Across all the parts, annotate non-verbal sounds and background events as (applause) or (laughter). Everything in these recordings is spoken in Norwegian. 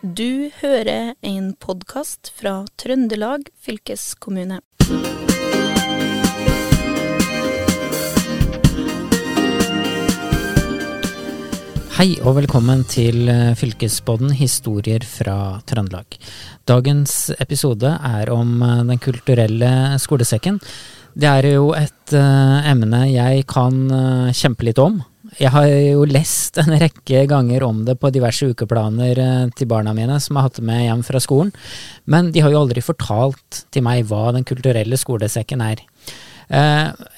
Du hører en podkast fra Trøndelag fylkeskommune. Hei og velkommen til eh, Fylkespodden historier fra Trøndelag. Dagens episode er om eh, Den kulturelle skolesekken. Det er jo et uh, emne jeg kan kjempe litt om. Jeg har jo lest en rekke ganger om det på diverse ukeplaner uh, til barna mine som har hatt med hjem fra skolen, men de har jo aldri fortalt til meg hva Den kulturelle skolesekken er.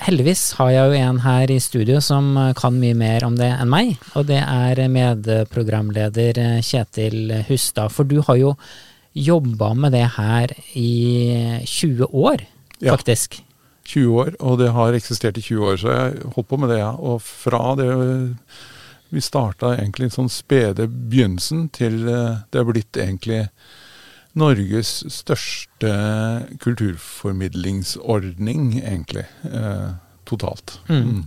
heldigvis har jeg jo en her i studio som kan mye mer om det enn meg, og det er medprogramleder Kjetil Hustad. For du har jo jobba med det her i 20 år, faktisk. Ja. 20 år, og det har eksistert i 20 år. Så jeg holdt på med det, ja. Og fra det Vi starta egentlig en sånn spede begynnelsen til det er blitt egentlig Norges største kulturformidlingsordning, egentlig. Eh, totalt. Mm. Mm.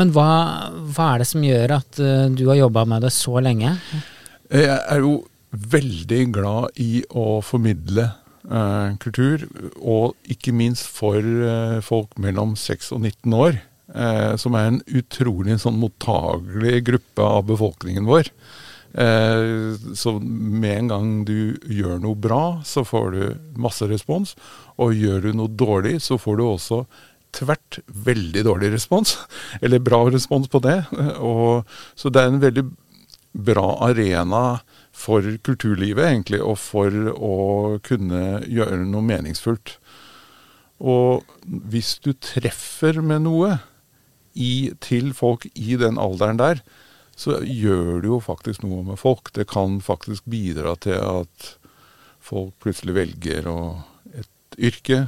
Men hva, hva, er det som gjør at uh, du har jobba med det så lenge? Jeg er jo veldig glad i å formidle eh, kultur, og ikke minst for eh, folk mellom 6 og 19 år. Eh, som er en utrolig sånn mottagelig gruppe av befolkningen vår. Eh, så med en gang du gjør noe bra, så får du masse respons. Og gjør du noe dårlig, så får du også tvert veldig dårlig respons. (laughs) Eller bra respons på det. Og, så det er en veldig bra arena for kulturlivet, egentlig, og for å kunne gjøre noe meningsfullt. Og hvis du treffer med noe i, til folk i den alderen der, så gjør det jo faktisk noe med folk. Det kan faktisk bidra til at folk plutselig velger å, et yrke.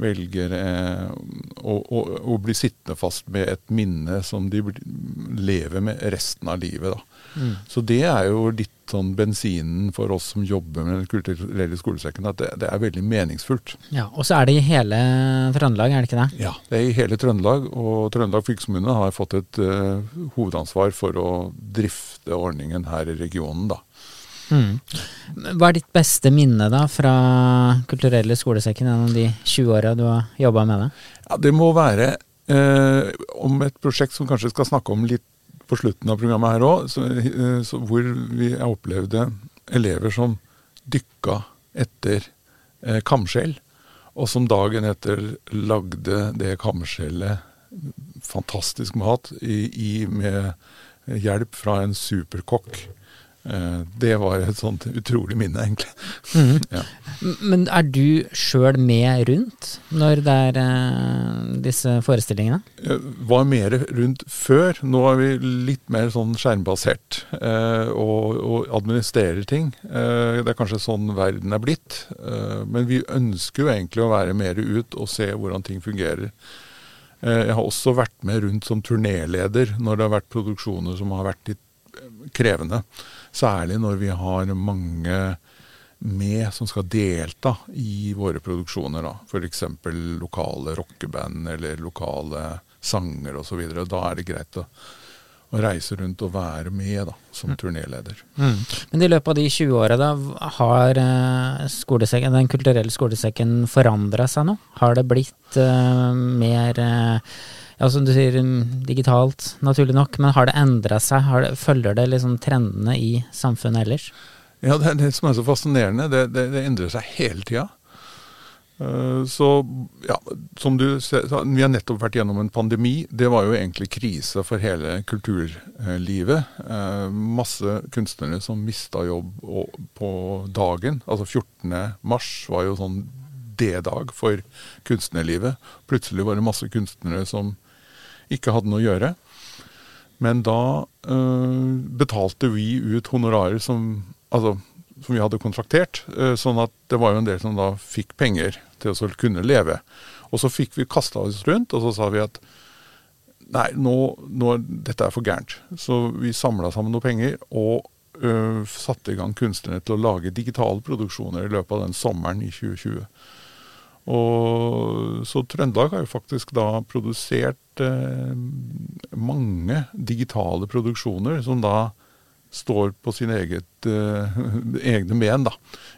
Velger eh, å, å, å, bli sittende fast med et minne som de lever med resten av livet. da. Mm. Så det er jo litt sånn bensinen for oss som jobber med den kulturelle skolesekken, at det, det, er veldig meningsfullt. Ja, Og så er det i hele Trøndelag, er det ikke det? Ja, det er i hele Trøndelag. Og Trøndelag fylkeskommune har fått et uh, hovedansvar for å drifte ordningen her i regionen, da. Mm. Hva er ditt beste minne da fra kulturelle skolesekken gjennom de 20 åra du har jobba med det? Ja, Det må være eh, om et prosjekt som kanskje skal snakke om litt på slutten av programmet her òg, hvor vi opplevde elever som dykka etter eh, kamskjell, og som dagen etter lagde det kamskjellet fantastisk mat i, i, med hjelp fra en superkokk. Eh, det var et sånt utrolig minne, egentlig. Mm. Ja. Men er du sjøl med rundt når det er uh, disse forestillingene? Jeg var mer rundt før. Nå er vi litt mer sånn skjermbasert uh, og, og, administrerer ting. Det er kanskje sånn verden er blitt. men vi ønsker jo egentlig å være mer ut og se hvordan ting fungerer. Jeg har også vært med rundt som turnéleder når det har vært produksjoner som har vært litt krevende. Særlig når vi har mange med som skal delta i våre produksjoner. F.eks. lokale rockeband eller lokale sanger osv. Da er det greit å, å, reise rundt og være med da, som mm. turnéleder. Mm. Men i løpet av de 20 åra, har uh, Den kulturelle skolesekken forandra seg nå? Har det blitt uh, mer uh, ja, som du sier, digitalt, naturlig nok, men har det endra seg? Det, følger det liksom trendene i samfunnet ellers? Ja, det er det som er så fascinerende. Det, det, det endrer seg hele tida. Uh, så ja, som du ser, Vi har nettopp vært gjennom en pandemi. Det var jo egentlig krise for hele kulturlivet. Uh, masse kunstnere som mista jobb på dagen. Altså 14. mars var jo sånn D-dag for kunstnerlivet. Plutselig var det masse kunstnere som ikke hadde noe å gjøre. Men da øh, betalte vi ut honorarer som, altså, som vi hadde kontraktert. Øh, sånn at det var jo en del som da fikk penger til å kunne leve. Og så fikk vi kasta oss rundt, og så sa vi at nei, nå, nå dette er for gærent. Så vi samla sammen noe penger og øh, satte i gang kunstnerne til å lage digitale produksjoner i løpet av den sommeren i 2020. Og, så Trøndelag har jo faktisk da produsert eh, mange digitale produksjoner som da står på sine eget, uh, (laughs) egne ben da,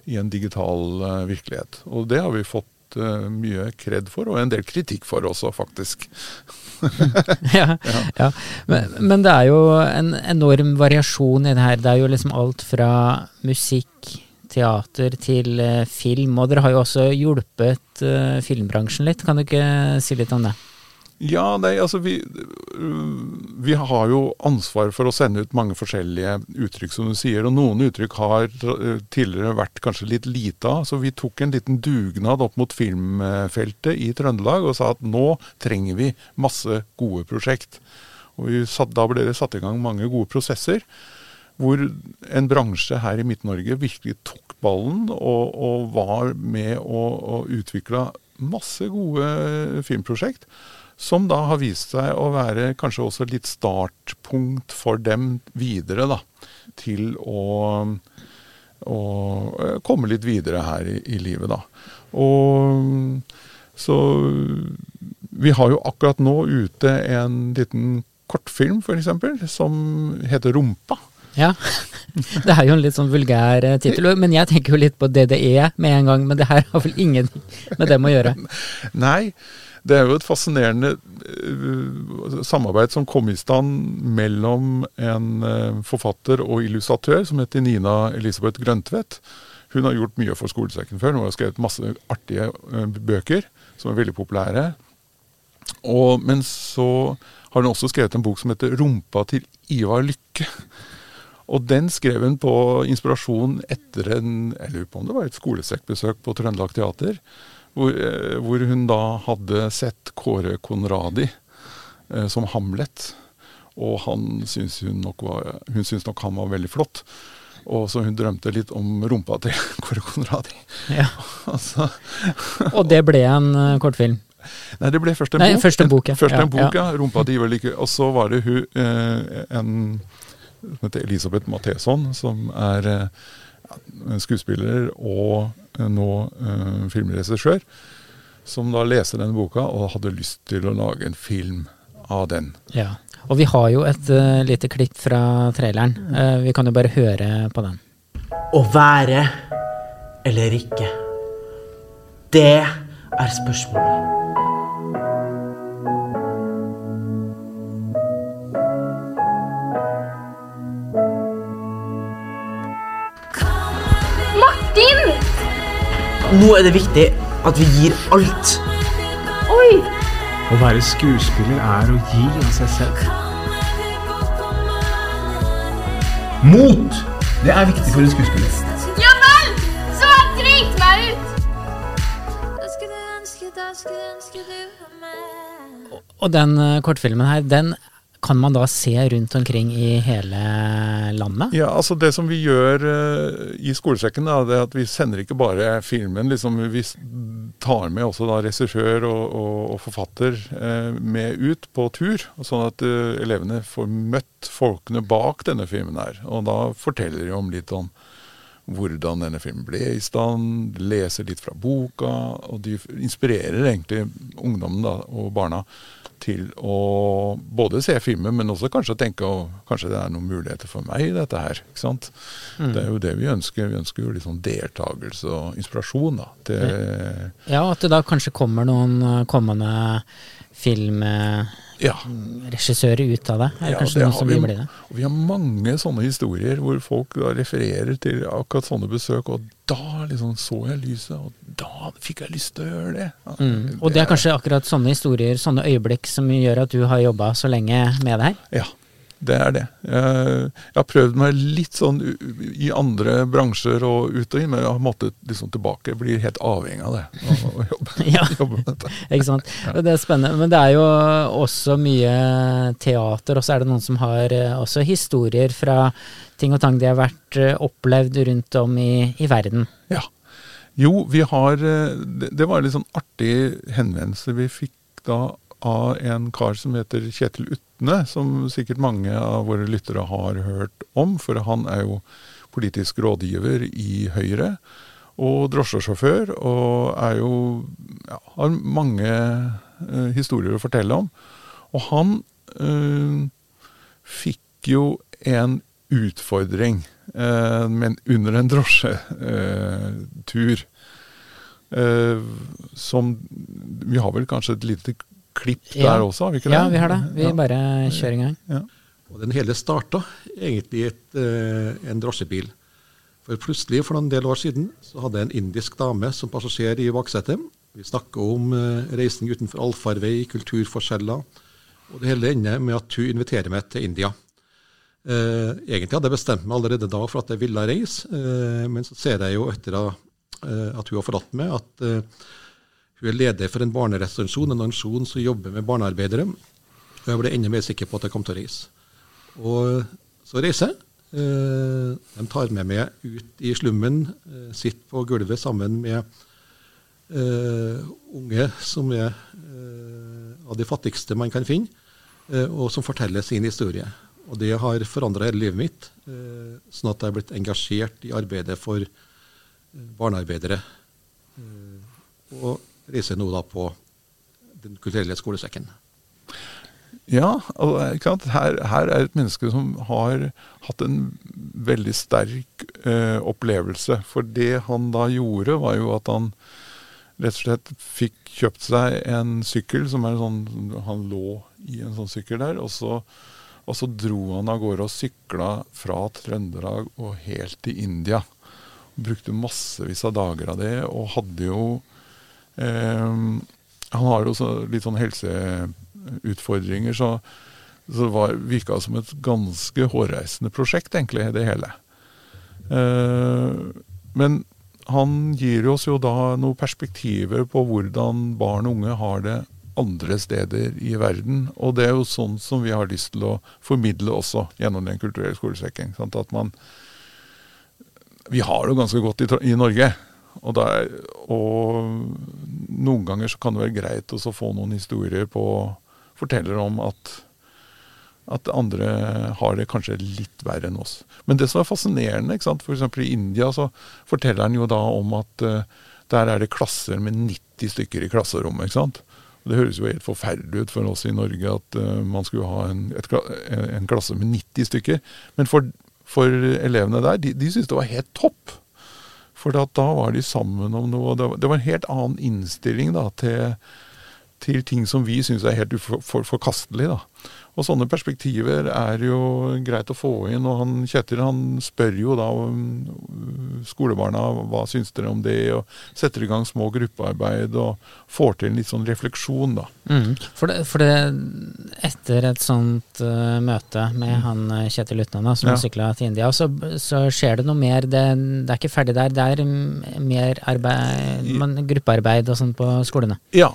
i en digital eh, virkelighet. Og det har vi fått uh, mye kred for, og en del kritikk for også, faktisk. (laughs) ja, (laughs) ja. ja. Men, men, det er jo en enorm variasjon i det her. Det er jo liksom alt fra musikk, teater til film, og dere har jo også hjulpet filmbransjen litt. Kan du ikke si litt om det? Ja, nei, altså vi, vi, har jo ansvar for å sende ut mange forskjellige uttrykk, som du sier. Og noen uttrykk har tidligere vært kanskje litt lite av. Så vi tok en liten dugnad opp mot filmfeltet i Trøndelag og sa at nå trenger vi masse gode prosjekt. Og satt, Da ble det satt i gang mange gode prosesser. Hvor en bransje her i Midt-Norge virkelig tok ballen og, og var med og, og utvikla masse gode filmprosjekt som da har vist seg å være kanskje også litt startpunkt for dem videre, da. Til å, å komme litt videre her i, i, livet, da. Og så Vi har jo akkurat nå ute en liten kortfilm, f.eks., som heter Rumpa. Ja, (laughs) det er jo en litt sånn vulgær eh, tittel. Men jeg tenker jo litt på DDE med en gang. Men det her har vel ingen med dem å gjøre? (laughs) Nei, det er jo et fascinerende uh, samarbeid som kom i stand mellom en uh, forfatter og illustratør som heter Nina Elisabeth Grøntvedt. Hun har gjort mye for skolesekken før. Hun har skrevet masse artige bøker som er veldig populære. Og, men så har hun også skrevet en bok som heter 'Rumpa til Ivar Lykke'. Og den skrev hun på inspirasjon etter en, jeg lurer på om det var et skolesekkbesøk på Trøndelag Teater. Hvor, eh, hvor, hun da hadde sett Kåre Konradi eh, som Hamlet. Og han syns hun, nok var, hun syns nok han var veldig flott. Og så hun drømte litt om rumpa til (laughs) Kåre Konradi. Ja. (laughs) altså. og det ble en uh, kortfilm? Nei, det ble først en Nei, bok. Første en bok, ja. Først en bok, ja. ja. Rumpa til Ivar Lykke. Og så var det hun, eh, en som heter Elisabeth Matheson, som er eh, skuespiller og eh, nå eh, filmregissør, som da leste denne boka og hadde lyst til å lage en film av den. Ja, Og vi har jo et uh, lite klipp fra traileren. Uh, vi kan jo bare høre på den. Å være eller ikke. Det er spørsmålet. Nå er det viktig at vi gir alt. Oi! Å være skuespiller er å gi av seg selv. Mot! Det er viktig for en skuespiller. Ja vel! Så jeg driter meg ut! Og den uh, kortfilmen her, den kan man da se rundt omkring i hele landet? Ja, altså Det som vi gjør uh, i skolesekken, da, det er at vi sender ikke bare filmen. liksom Vi tar med også da regissør og, og, og forfatter uh, med ut på tur. Sånn at uh, elevene får møtt folkene bak denne filmen her. Og da forteller de om litt om hvordan denne filmen ble i stand, leser litt fra boka. Og de inspirerer egentlig ungdommen da, og barna til å både se filmen, men også kanskje tenke at kanskje det er noen muligheter for meg i dette her. ikke sant? Mm. Det er jo det vi ønsker. Vi ønsker jo litt sånn deltakelse og inspirasjon. da. Til ja, at det da kanskje kommer noen eh, kommende film ja. regissører ut av det? Ja, det vil bli det? Vi har mange sånne historier hvor folk da refererer til akkurat sånne besøk. Og da liksom så jeg lyset, og da fikk jeg lyst til å gjøre det. Ja, mm. Og det er kanskje akkurat sånne historier, sånne øyeblikk, som gjør at du har jobba så lenge med det her? Ja, det er det. Jeg, har prøvd meg litt sånn i andre bransjer og ut og inn, men jeg har måttet liksom tilbake. Jeg blir helt avhengig av det. Å, jobbe, (laughs) ja. jobbe, med dette. Ikke sant. Det er spennende. Men det er jo også mye teater, og så er det noen som har eh, også historier fra ting og tang de har vært eh, opplevd rundt om i, i verden. Ja. Jo, vi har eh, Det var en litt sånn artig henvendelse vi fikk da av en kar som heter Kjetil Utne, som sikkert mange av våre lyttere har hørt om. For han er jo politisk rådgiver i Høyre og drosjesjåfør, og er jo ja, har mange eh, historier å fortelle om. Og han eh, fikk jo en utfordring, eh, men under en drosjetur. Eh, som Vi har vel kanskje et lite klipp Ja. der også, har vi ikke det? Ja, vi har det. Vi Ja. bare kjører i gang. Og den hele starta egentlig i et, eh, en drosjebil. For plutselig, for noen del år siden, så hadde jeg en indisk dame som passasjer i baksetet. Vi snakker om eh, reising utenfor allfarvei, kulturforskjeller. Og det hele ender med at hun inviterer meg til India. Eh, egentlig hadde jeg bestemt meg allerede da for at jeg ville reise, eh, men så ser jeg jo etter at, eh, at hun har forlatt meg, at eh, hun er leder for en barnerestaurasjon, en organisasjon som jobber med barnearbeidere. Og jeg ble enda mer sikker på at jeg kom til å reise. Og så reiser jeg. Eh, de tar med meg ut i slummen, eh, sitter på gulvet sammen med eh, unge som er av de fattigste man kan finne, og som forteller sin historie. Og det har forandra hele livet mitt, sånn at jeg er blitt engasjert i arbeidet for barnearbeidere. Og reiser nå da på Den kulturelle skolesekken. Ja, sant? Her, her er et menneske som har hatt en veldig sterk eh, opplevelse. For det han da gjorde, var jo at han rett og slett fikk kjøpt seg en sykkel som er en sånn Han lå i en sånn sykkel der, og så, og så dro han av gårde og sykla fra Trøndelag og helt til India. Brukte massevis av dager av det, og hadde jo eh, Han har jo litt sånn helseutfordringer, så, så det virka som et ganske hårreisende prosjekt, egentlig, det hele. Eh, men han gir oss jo da noen perspektiver på hvordan barn og unge har det andre steder i verden. Og det er jo sånn som vi har lyst til å formidle også gjennom Den kulturelle skolesekken. At man Vi har det jo ganske godt i, i Norge. Og, der, og noen ganger så kan det være greit å få noen historier på Forteller om at at andre har det kanskje litt verre enn oss. Men det som er fascinerende, ikke sant? f.eks. i India, så forteller han jo da om at uh, der er det klasser med 90 stykker i klasserommet. ikke sant? Det høres jo helt forferdelig ut for oss i Norge at uh, man skulle ha en, et, en klasse med 90 stykker. Men for, for elevene der, de, de syntes det var helt topp. For da var de sammen om noe. Det var, en helt annen innstilling da, til, til ting som vi syns er helt ufor- for- forkastelig. da. Og sånne perspektiver er jo greit å få inn. Og han Kjetil han spør jo da um, skolebarna hva syns dere om det, og setter i gang små gruppearbeid og får til litt sånn refleksjon, da. Mm. For, det, for det, etter et sånt uh, møte med han eh, Kjetil Utnan som Ja. sykla til India, så, så skjer det noe mer. Det, det er ikke ferdig der. Det er mm, mer arbeid, man, gruppearbeid og sånn på skolene. Ja.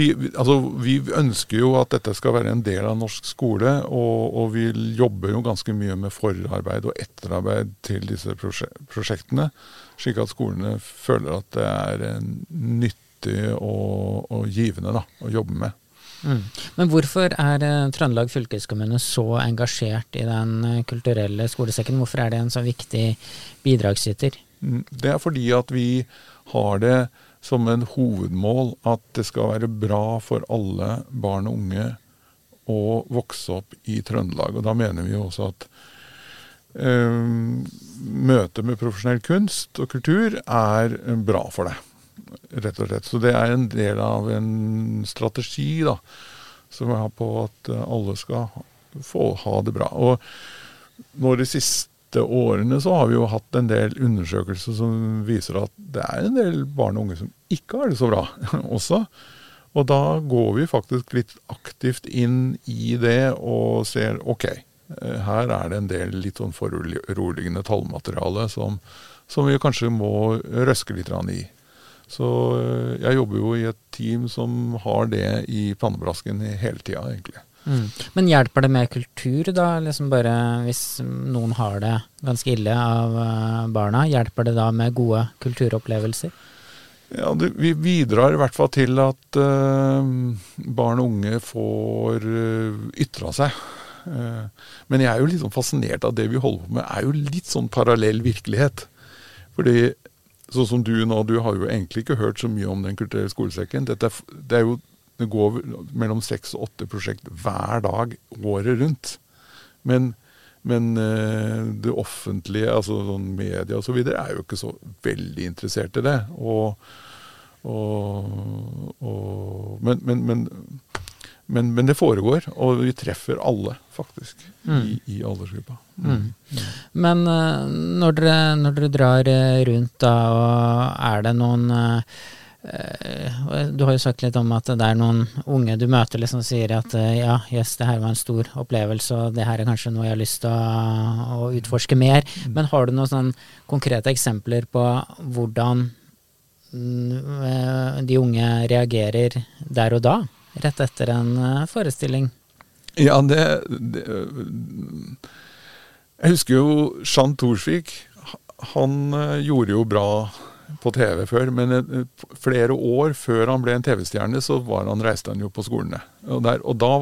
Vi, altså, vi ønsker jo at dette skal være en del av norsk skole, og, og vi jobber jo ganske mye med forarbeid og etterarbeid til disse prosje prosjektene, slik at skolene føler at det er nyttig og, og givende da, å jobbe med. Mm. Men hvorfor er eh, Trøndelag fylkeskommune så engasjert i Den eh, kulturelle skolesekken? Hvorfor er det en så viktig bidragsyter? Mm, Det er fordi at vi har det som en hovedmål at det skal være bra for alle barn og unge å vokse opp i Trøndelag. Og da mener vi jo også at eh, møtet med profesjonell kunst og kultur er eh, bra for deg, rett og slett. Så det er en del av en strategi da, som er på at eh, alle skal få ha det bra. Og nå de siste årene så har vi jo hatt en del undersøkelser som viser at det er en del barn og unge som ikke har det så bra (laughs) også. Og da går vi faktisk litt aktivt inn i det og ser ok, eh, her er det en del litt sånn foruroligende tallmateriale som, som vi kanskje må røske litt i. Så eh, jeg jobber jo i et team som har det i pannebrasken hele tida, egentlig. Mm. Men hjelper det med kultur, da? Liksom bare hvis noen har det ganske ille av eh, barna, hjelper det da med gode kulturopplevelser? Ja, det, Vi bidrar i hvert fall til at uh, barn og unge får uh, ytra seg. Uh, men jeg er jo litt sånn fascinert av det vi holder på med, er jo litt sånn parallell virkelighet. Fordi sånn som du nå, du har jo egentlig ikke hørt så mye om Den kulturelle skolesekken. Dette det er jo det går mellom seks og åtte prosjekt hver dag året rundt. Men Men eh, det offentlige, altså sånn media osv., så er jo ikke så veldig interessert i det. Og, og, og, men, men, men, men, men det foregår, og vi treffer alle, faktisk, i, i aldersgruppa. Mm. Men eh, når, dere, når dere drar eh, rundt da, og er det noen Du har jo sagt litt om at det er noen unge du møter liksom sier at eh, ja, yes, det her var en stor opplevelse, og det her er kanskje noe jeg har lyst til å, å utforske mer. Men har du noen sånn konkrete eksempler på hvordan mm, eh, de unge reagerer der og da, rett etter en eh, forestilling? Ja, det, det Jeg husker jo Jean Thorsvik. Han eh, gjorde jo bra på TV før, men flere år før han ble en TV-stjerne, så var han, reiste han jo på skolene. Og, der, og da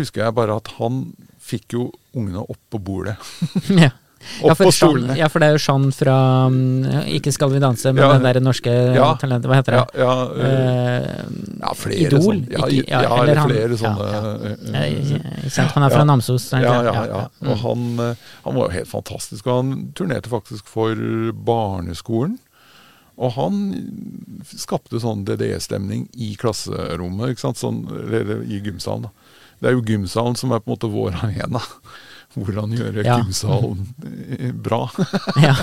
husker jeg bare at han fikk jo ungene opp på bordet. (laughs) ja. Opp ja, på stolene. Ja, for det er jo Jean fra mm, Ikke Skal vi danse, men Ja. den der norske Ja. talentet, hva heter det? Ja, ja, ja flere Idol? sånne. Ja, Ikke- ja, eller han- flere ja, sånne. ikke sant? Han er fra. Namsos. det Ja, ja. Og han, eh, han var jo helt fantastisk. Og han turnerte faktisk for barneskolen. Og han skapte sånn DDE-stemning i klasserommet, ikke sant? Sånn, eller i gymsalen. da. Det er jo gymsalen som er på en måte vår arena. Hvordan gjøre Ja. gymsalen eh, bra. (laughs) Ja,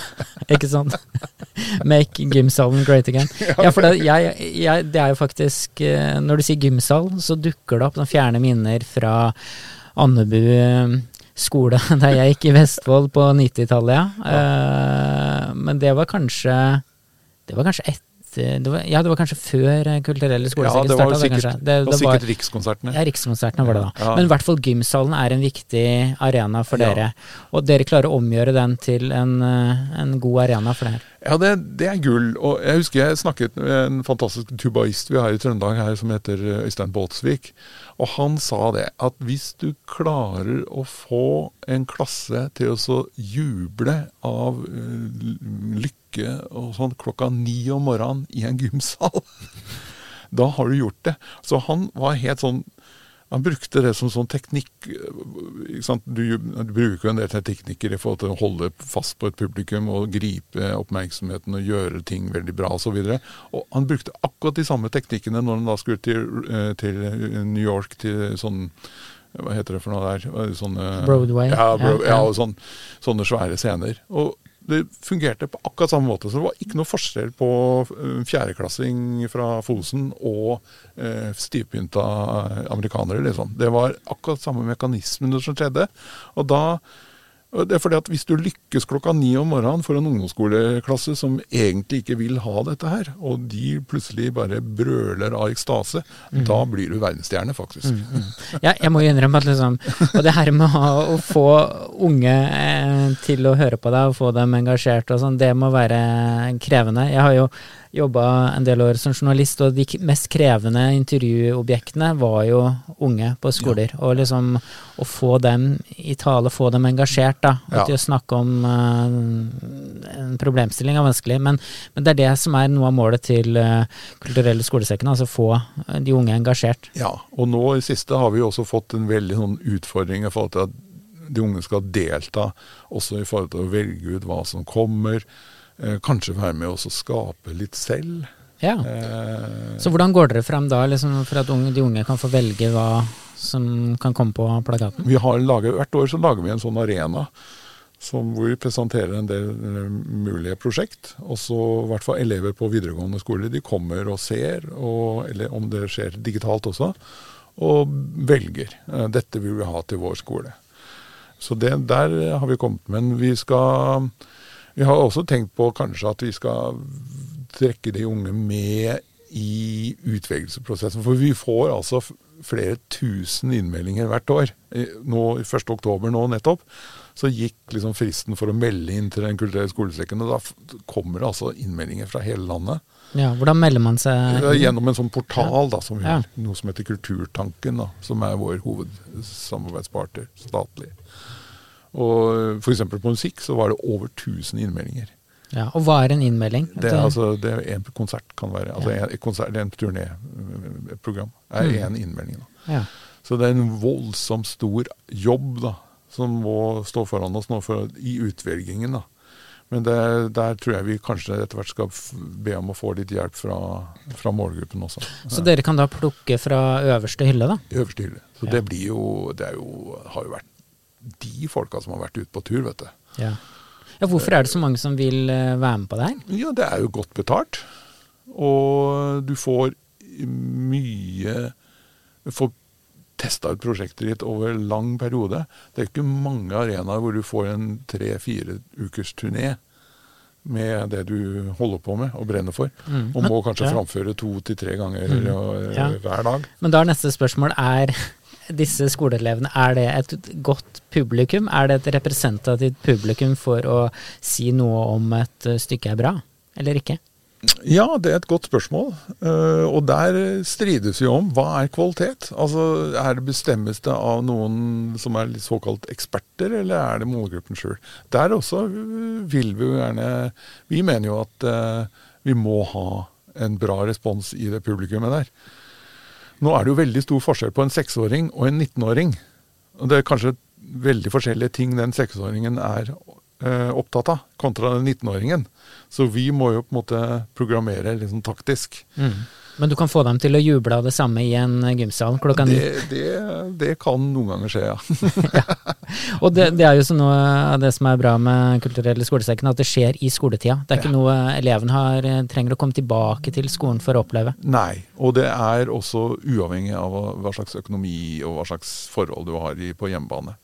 ikke sant? Make gymsalen great again. (laughs) Ja, for det, jeg, jeg, det er jo faktisk eh, Når du sier gymsal, så dukker det opp noen fjerne minner fra Andebu eh, skole, (laughs) der jeg gikk i Vestfold på 90-tallet, ja. Men det var kanskje Det var kanskje etter det var, Ja, det var kanskje før eh, Kulturelle Ja, skolesekker det var starta. det, Det, var det var, sikkert Rikskonsertene. ja, Rikskonsertene var det da. Ja. Men i hvert fall gymsalen er en viktig arena for Ja. dere. Og dere klarer å omgjøre den til en, eh, en god arena for dere. Ja, det, det er gull. Og jeg husker jeg snakket med en fantastisk tubaist vi har i Trøndelag her, som heter eh, Øystein Båtsvik. Og han sa det, at hvis du klarer å få en klasse til å så juble av eh, lykke og sånn klokka ni om morgenen i en gymsal, (laughs) da har du gjort det. Så han var helt sånn han brukte det som sånn teknikk. Du, du bruker jo en del teknikker i forhold til å holde fast på et publikum og gripe oppmerksomheten og gjøre ting veldig bra osv. Han brukte akkurat de samme teknikkene når han da skulle til, øh, til New York, til sånn Hva heter det for noe der? Sånne, Broadway. Ja, bro, ja, og sånn, sånne svære scener. Og det fungerte på akkurat samme måte. Så det var ikke noe forskjell på eh, fjerdeklassing fra Fosen og eh, stivpynta amerikanere, liksom. Det var akkurat samme mekanismene som skjedde. Og da og det er fordi at Hvis du lykkes klokka ni om morgenen for en ungdomsskoleklasse som egentlig ikke vil ha dette her, og de plutselig bare brøler av ekstase, Mm. da blir du verdensstjerne, faktisk. Ja, jeg må jo innrømme at liksom Og det her med å få unge eh, til å høre på deg og få dem engasjert og sånn, det må være krevende. Jeg har jo jobba en del år som journalist, og de mest krevende intervjuobjektene var jo unge på skoler. Og liksom å få dem i tale, få dem engasjert, da. Og Ja. til å snakke om uh, en problemstilling er vanskelig. Men, men det er det som er noe av målet til uh, Kulturelle skolesekken, altså få eh, de unge engasjert. Ja, og nå i siste har vi jo også fått en veldig sånn utfordring i forhold til at de unge skal delta, også i forhold til å velge ut hva som kommer. Eh, kanskje være med oss å skape litt selv. Ja. Eh, Så hvordan går dere frem da, liksom, for at unge, de unge kan få velge hva som kan komme på plakaten? vi har laget, hvert år så lager vi en sånn arena som, hvor vi presenterer en del eh, mulige prosjekt. Og så i hvert fall elever på videregående skole. De kommer og ser, og, eller om det skjer digitalt også, og velger. Dette vil vi ha til vår skole. Så det, der har vi kommet. Men vi skal Vi har også tenkt på kanskje at vi skal trekke de unge med i utvelgelsesprosessen. For vi får altså flere tusen innmeldinger hvert år. I- Nå, 1. oktober nå nettopp, så gikk liksom fristen for å melde inn til Den kulturelle skolesekken. Og da kommer det altså innmeldinger fra hele landet. Ja, hvordan melder man seg? Gjennom en sånn portal da, som Ja. noe som heter Kulturtanken, da, som er vår hovedsamarbeidspartner statlig. Og F.eks. på musikk så var det over 1000 innmeldinger. Ja, og hva er en innmelding? Det er, altså, det er en konsert kan være, altså en, konsert, det er en turnéprogram. Er én innmelding. da. ja. Så det er en voldsomt stor jobb da, som må stå foran oss nå for, i utvelgingen. da. Men det, der tror jeg vi kanskje etter hvert skal be om å få litt hjelp fra, fra målgruppen også. Så dere kan da plukke fra øverste hylle, da? Øverste hylle. Så det blir jo Det jo, har jo vært de folka som har vært ute på tur, vet du. Ja. ja. Hvorfor er det så mange som vil eh, være med på det her? Ja, det er jo godt betalt. Og du får mye Du får testa ut prosjektet ditt over lang periode. Det er ikke mange arenaer hvor du får en tre-fire ukers turné med det du holder på med og brenner for. Mm. Og må kanskje ja. framføre to til tre ganger Mm. Ja. hver dag. Men da er neste spørsmål er disse skoleelevene, er det et godt publikum? Er det et representativt publikum for å si noe om et eh, stykke er bra, eller ikke? Ja, det er et godt spørsmål. Eh, og der strides vi om hva er kvalitet. Altså, Er det bestemmes det av noen som er såkalt eksperter, eller er det målgruppen sjøl? Der også eh, vil vi jo gjerne Vi mener jo at vi må ha en bra respons i det publikummet der. Nå er det jo veldig stor forskjell på en seksåring og en 19-åring. Og det er kanskje veldig forskjellige ting den seksåringen er eh, opptatt av, kontra den 19-åringen. Så vi må jo på en måte programmere liksom taktisk. Men du kan få dem til å juble av det samme i en eh, gymsal klokka ni. Det, det, det kan noen ganger skje, ja. (laughs) Og det, det er jo så noe av det som er bra med kulturelle skolesekken, at det skjer i skoletida. Det er ikke noe eleven har, eh, trenger å komme tilbake til skolen for å oppleve. Nei, og det er også uavhengig av hva, hva slags økonomi og hva slags forhold du har på hjemmebane.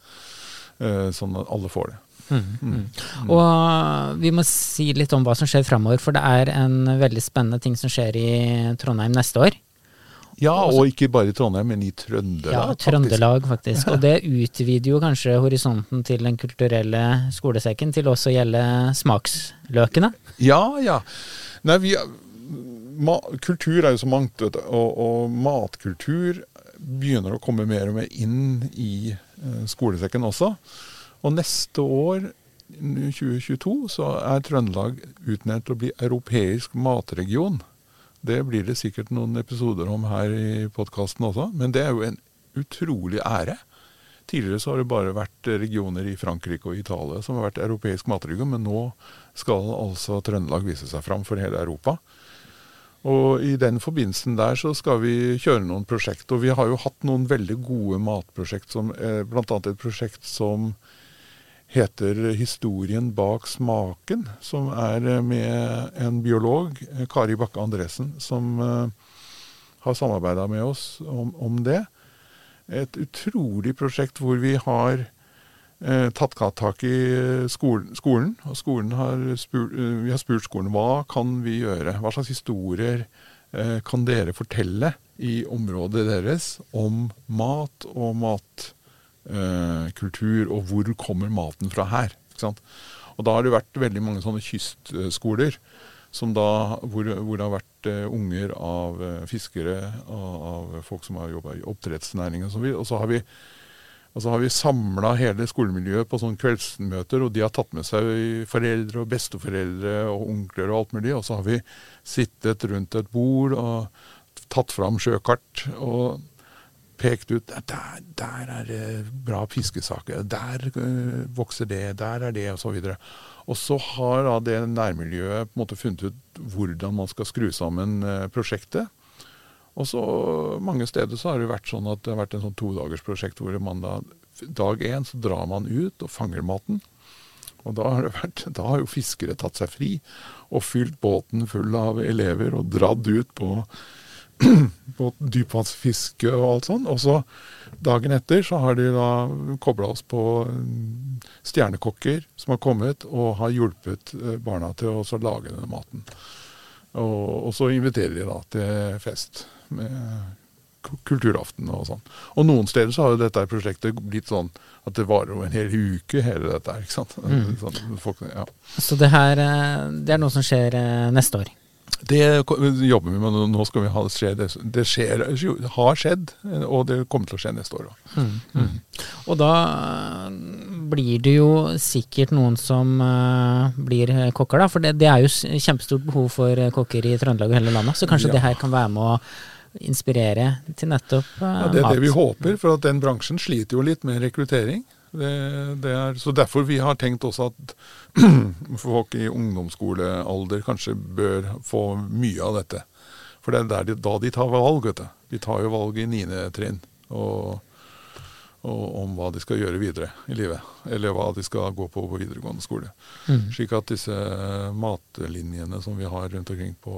Eh, sånn at alle får det. Mm. Og vi må si litt om hva som skjer framover, for det er en veldig spennende ting som skjer i Trondheim neste år. Ja, og ikke bare i Trondheim, men i Trøndelag. Ja, faktisk. Trøndelag, faktisk. Og (laughs) det utvider jo kanskje horisonten til den kulturelle skolesekken til også å gjelde smaksløkene. Ja, ja. Nei, vi, ma, kultur er jo så mangt, vet du, og, og matkultur begynner å komme mer og mer inn i eh, skolesekken også. Og neste år, 2022, så er Trøndelag utnevnt til å bli europeisk matregion. Det blir det sikkert noen episoder om her i podkasten også, men det er jo en utrolig ære. Tidligere så har det bare vært regioner i Frankrike og Italia som har vært europeisk matregion, men nå skal altså Trøndelag vise seg fram for hele Europa. Og i den forbindelsen der så skal vi kjøre noen prosjekt. Og vi har jo hatt noen veldig gode matprosjekt, som, eh, bl.a. et prosjekt som heter 'Historien bak smaken', som er eh, med en biolog, eh, Kari Bakke Andresen, som eh, har samarbeida med oss om, om det. Et utrolig prosjekt hvor vi har eh, tatt tak i skolen, og skolen har spurt, vi har spurt skolen hva kan vi gjøre, hva slags historier kan dere fortelle i området deres om mat og matkultur, og hvor kommer maten fra her. Ikke sant? Og da har det vært veldig mange sånne kystskoler som da, hvor, hvor det har vært eh, unger av eh, fiskere, av, av folk som har jobba i oppdrettsnæringen og så videre. Og så har vi, og så har vi samla hele skolemiljøet på sånne kveldsmøter, og de har tatt med seg foreldre og besteforeldre og onkler og alt mulig. Og så har vi sittet rundt et bord og tatt fram sjøkart og pekt ut der, der er det bra fiskesaker, der øh, vokser det, der er det, og så videre. Og så har da det nærmiljøet på en måte funnet ut hvordan man skal skru sammen øh, prosjektet. Og så mange steder så har det vært sånn at det har vært en sånn todagersprosjekt hvor man da dag én så drar man ut og fanger maten. Og da har, vært, da har jo fiskere tatt seg fri og fylt båten full av elever og dratt ut på (clears throat) på dypvannsfiske og alt sånt. Og så dagen etter så har de da kobla oss på mm, stjernekokker som har kommet og har hjulpet eh, barna til å lage denne maten. Og, og så inviterer de da til fest med kulturaften og sånn. Og noen steder så har jo dette prosjektet blitt sånn at det varer jo en hel uke, hele dette her. ikke sant? (laughs) Sånn, folk, ja. Så det her eh, det er noe som skjer eh, neste år. Det jobber vi med, nå- nå skal vi ha det skje. Det, skjer, har skjedd, og det kommer til å skje neste år òg. Og da eh, blir det jo sikkert noen som eh, blir eh, kokker, da. For det, det er jo kjempestort behov for kokker i Trøndelag og hele landet. Så kanskje Ja. det her kan være med å inspirere til nettopp mat. Ja, det er mat. det vi håper, for at den bransjen sliter jo litt med rekruttering. Det, det er, så derfor vi har tenkt også at (clears throat) folk i ungdomsskolealder kanskje bør få mye av dette. For det er de, da de tar valg, vet du. De tar jo valg i niende trinn. Og, og om hva de skal gjøre videre i livet. Eller hva de skal gå på på videregående skole. Mm. Slik at disse matlinjene som vi har rundt omkring på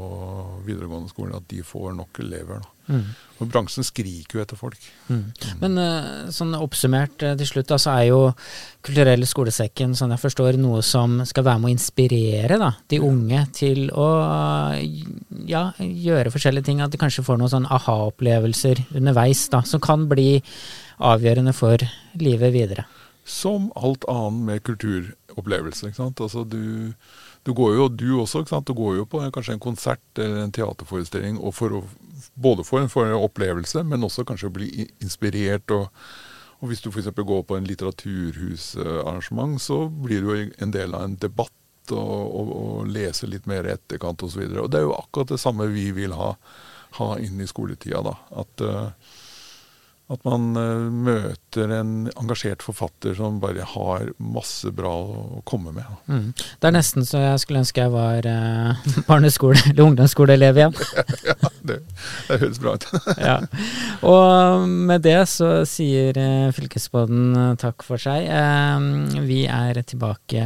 videregående skole, at de får nok elever. da. Mm. Og bransjen skriker jo etter folk. Mm. Men eh, sånn oppsummert eh, til slutt, da, så er jo Kulturelle skolesekken, sånn jeg forstår, noe som skal være med å inspirere da, de unge til å ja, gjøre forskjellige ting. At de kanskje får noen sånn aha-opplevelser underveis da, som kan bli avgjørende for livet videre. Som alt annet med kulturopplevelse. ikke sant? Altså du, du går jo, du også? Du går jo på kanskje en konsert eller en teaterforestilling for å, både for en, for en opplevelse, men også kanskje å bli inspirert. Og, og hvis du f.eks. går på en litteraturhusarrangement, så blir du jo en del av en debatt og, og, og leser litt mer i etterkant osv. Og, så og det er jo akkurat det samme vi vil ha, ha inn i skoletida. da, at eh, at man eh, møter en engasjert forfatter som bare har masse bra å komme med. Mm. Det er nesten så jeg skulle ønske jeg var eh, (laughs) barneskole- eller ungdomsskoleelev igjen. (laughs) Det, det høres bra ut. (laughs) ja. Og med det så sier eh, Fylkesbåten eh, takk for seg. Eh, vi er tilbake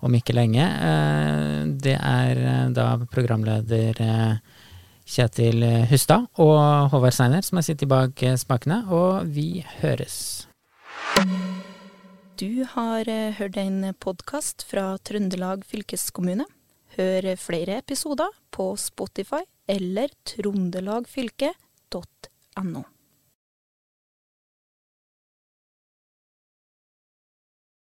om ikke lenge. Eh, det er eh, da programleder eh, Kjetil Hustad og Håvard Steiner som har sittet bak eh, spakene, og vi høres. Du har eh, hørt en podkast fra Trøndelag fylkeskommune. Hør flere episoder på Spotify eller trondelagfylket.no.